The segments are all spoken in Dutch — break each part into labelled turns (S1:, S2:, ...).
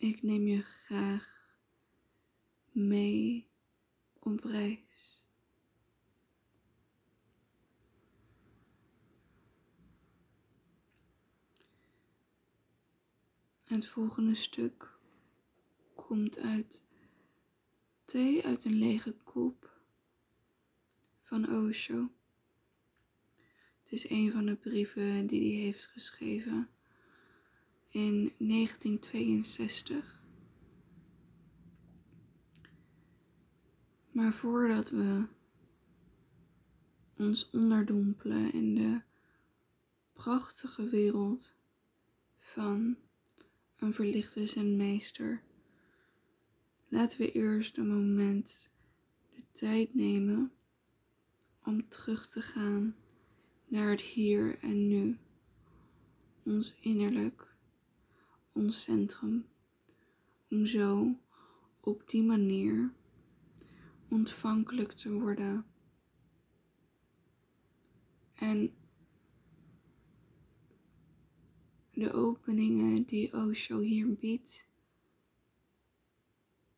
S1: Ik neem je graag mee op reis. Het volgende stuk komt uit Thee uit een lege kop van Osho. Het is een van de brieven die hij heeft geschreven in 1962. Maar voordat we ons onderdompelen in de prachtige wereld van een verlichte zenmeester, laten we eerst een moment de tijd nemen om terug te gaan naar het hier en nu, ons innerlijk, ons centrum, om zo op die manier ontvankelijk te worden en de openingen die Osho hier biedt,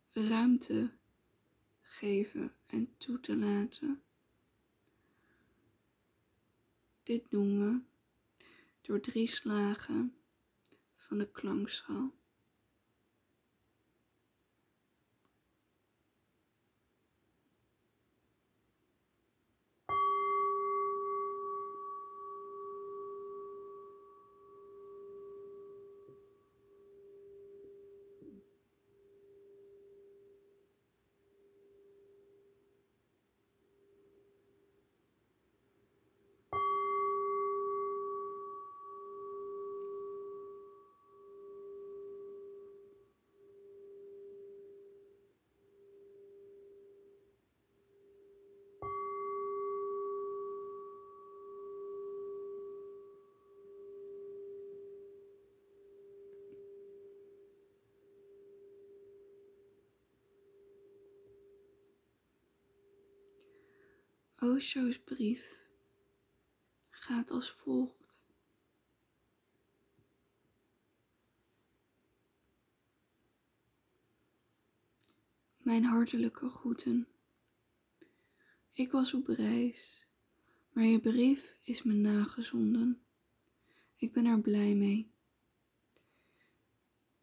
S1: ruimte geven en toe te laten. Dit doen we door drie slagen van de klankschaal. Osho's brief gaat als volgt. Mijn hartelijke groeten. Ik was op reis, maar je brief is me nagezonden. Ik ben er blij mee.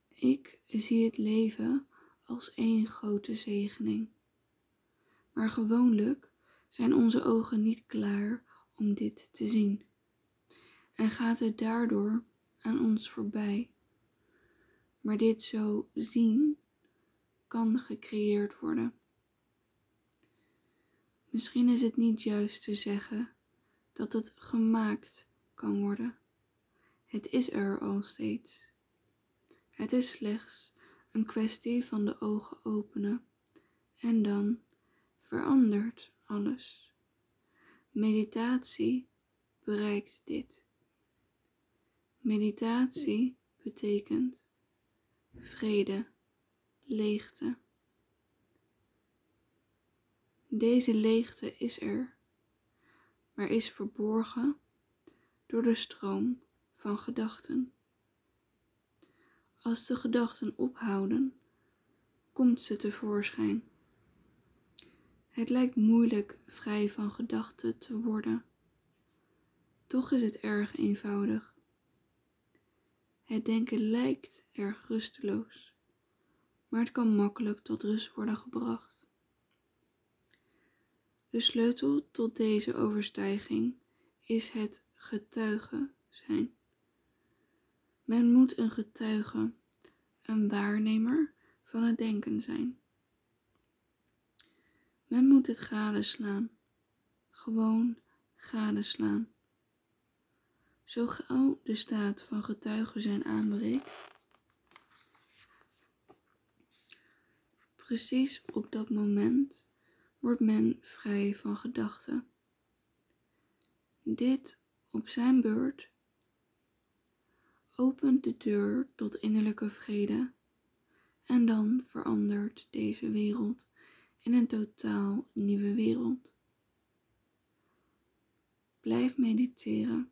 S1: Ik zie het leven als één grote zegening. Maar gewoonlijk zijn onze ogen niet klaar om dit te zien en gaat het daardoor aan ons voorbij. Maar dit zo zien kan gecreëerd worden. Misschien is het niet juist te zeggen dat het gemaakt kan worden. Het is er al steeds. Het is slechts een kwestie van de ogen openen en dan verandert alles. Meditatie bereikt dit. Meditatie betekent vrede, leegte. Deze leegte is er, maar is verborgen door de stroom van gedachten. Als de gedachten ophouden, komt ze tevoorschijn. Het lijkt moeilijk vrij van gedachten te worden. Toch is het erg eenvoudig. Het denken lijkt erg rusteloos, maar het kan makkelijk tot rust worden gebracht. De sleutel tot deze overstijging is het getuige zijn. Men moet een getuige, een waarnemer van het denken zijn. Men moet het gadeslaan. Gewoon gadeslaan. Zo gauw de staat van getuigen zijn aanbreekt, precies op dat moment wordt men vrij van gedachten. Dit op zijn beurt opent de deur tot innerlijke vrede en dan verandert deze wereld in een totaal nieuwe wereld. Blijf mediteren.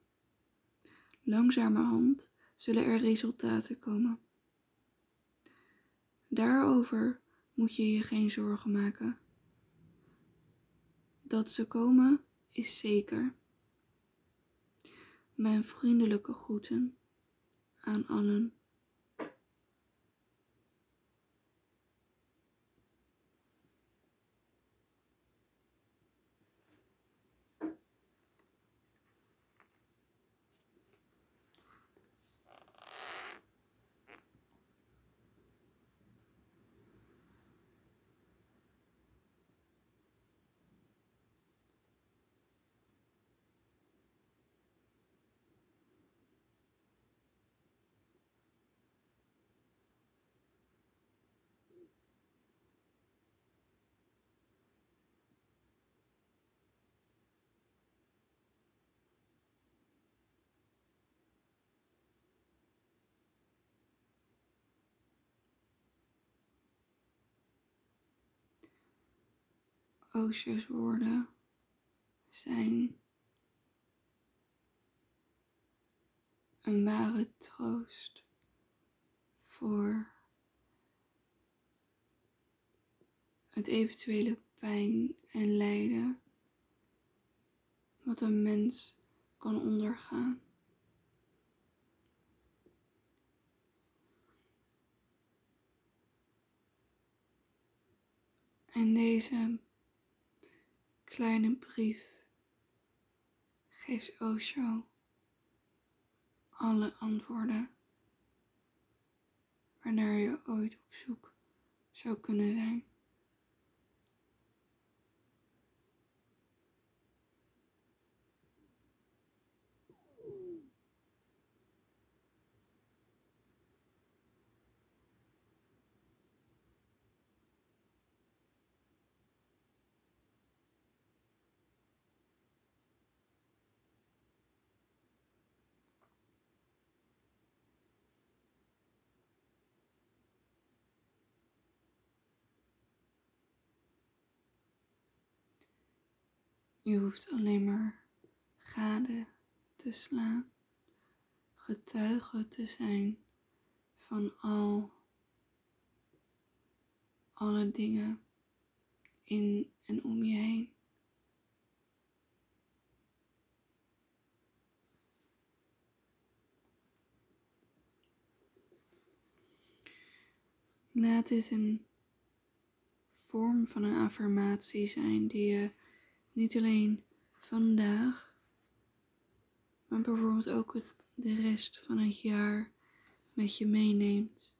S1: Langzamerhand zullen er resultaten komen. Daarover moet je je geen zorgen maken. Dat ze komen is zeker. Mijn vriendelijke groeten aan allen. Zijn een ware troost voor het eventuele pijn en lijden wat een mens kan ondergaan. En deze kleine brief geeft Osho alle antwoorden waarnaar je ooit op zoek zou kunnen zijn. Je hoeft alleen maar gade te slaan, getuige te zijn van al alle dingen in en om je heen. Laat dit een vorm van een affirmatie zijn die je niet alleen vandaag, maar bijvoorbeeld ook het, de rest van het jaar met je meeneemt.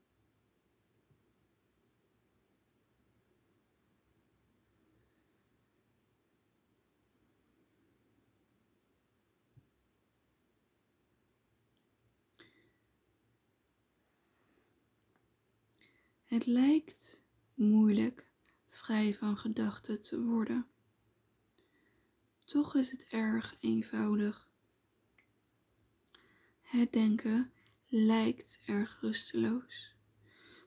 S1: Het lijkt moeilijk vrij van gedachten te worden. Toch is het erg eenvoudig. Het denken lijkt erg rusteloos,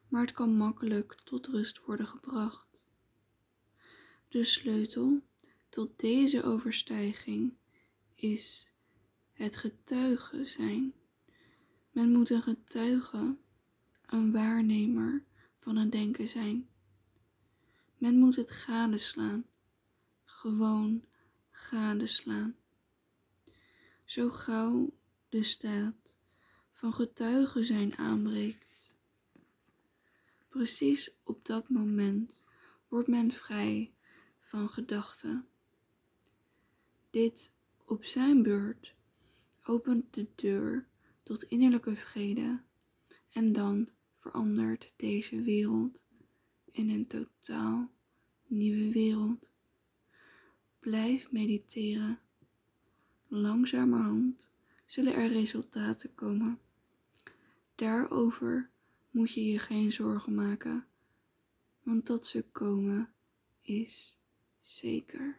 S1: maar het kan makkelijk tot rust worden gebracht. De sleutel tot deze overstijging is het getuige zijn. Men moet een getuige, een waarnemer van het denken zijn. Men moet het gadeslaan, gewoon gadeslaan. Zo gauw de staat van getuigen zijn aanbreekt. Precies op dat moment wordt men vrij van gedachten. Dit op zijn beurt opent de deur tot innerlijke vrede en dan verandert deze wereld in een totaal nieuwe wereld. Blijf mediteren. Langzamerhand zullen er resultaten komen. Daarover moet je je geen zorgen maken, want dat ze komen is zeker.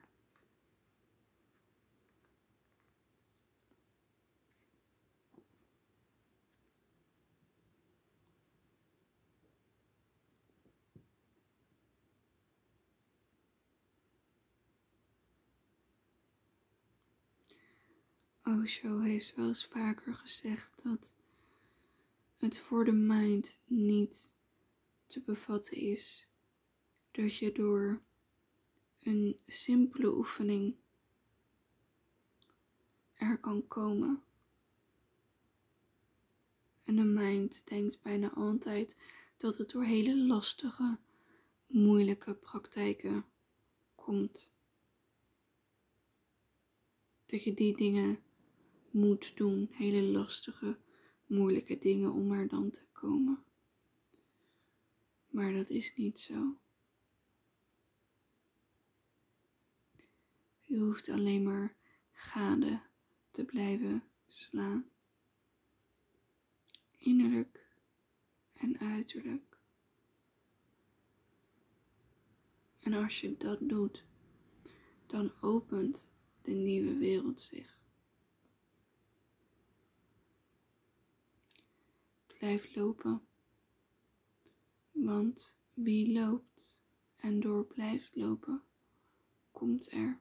S1: Osho heeft wel eens vaker gezegd dat het voor de mind niet te bevatten is dat je door een simpele oefening er kan komen. En de mind denkt bijna altijd dat het door hele lastige, moeilijke praktijken komt. Dat je die dingen moet doen, hele lastige, moeilijke dingen om er dan te komen. Maar dat is niet zo. Je hoeft alleen maar gade te blijven slaan. Innerlijk en uiterlijk. En als je dat doet, dan opent de nieuwe wereld zich. Blijf lopen, want wie loopt en door blijft lopen, komt er.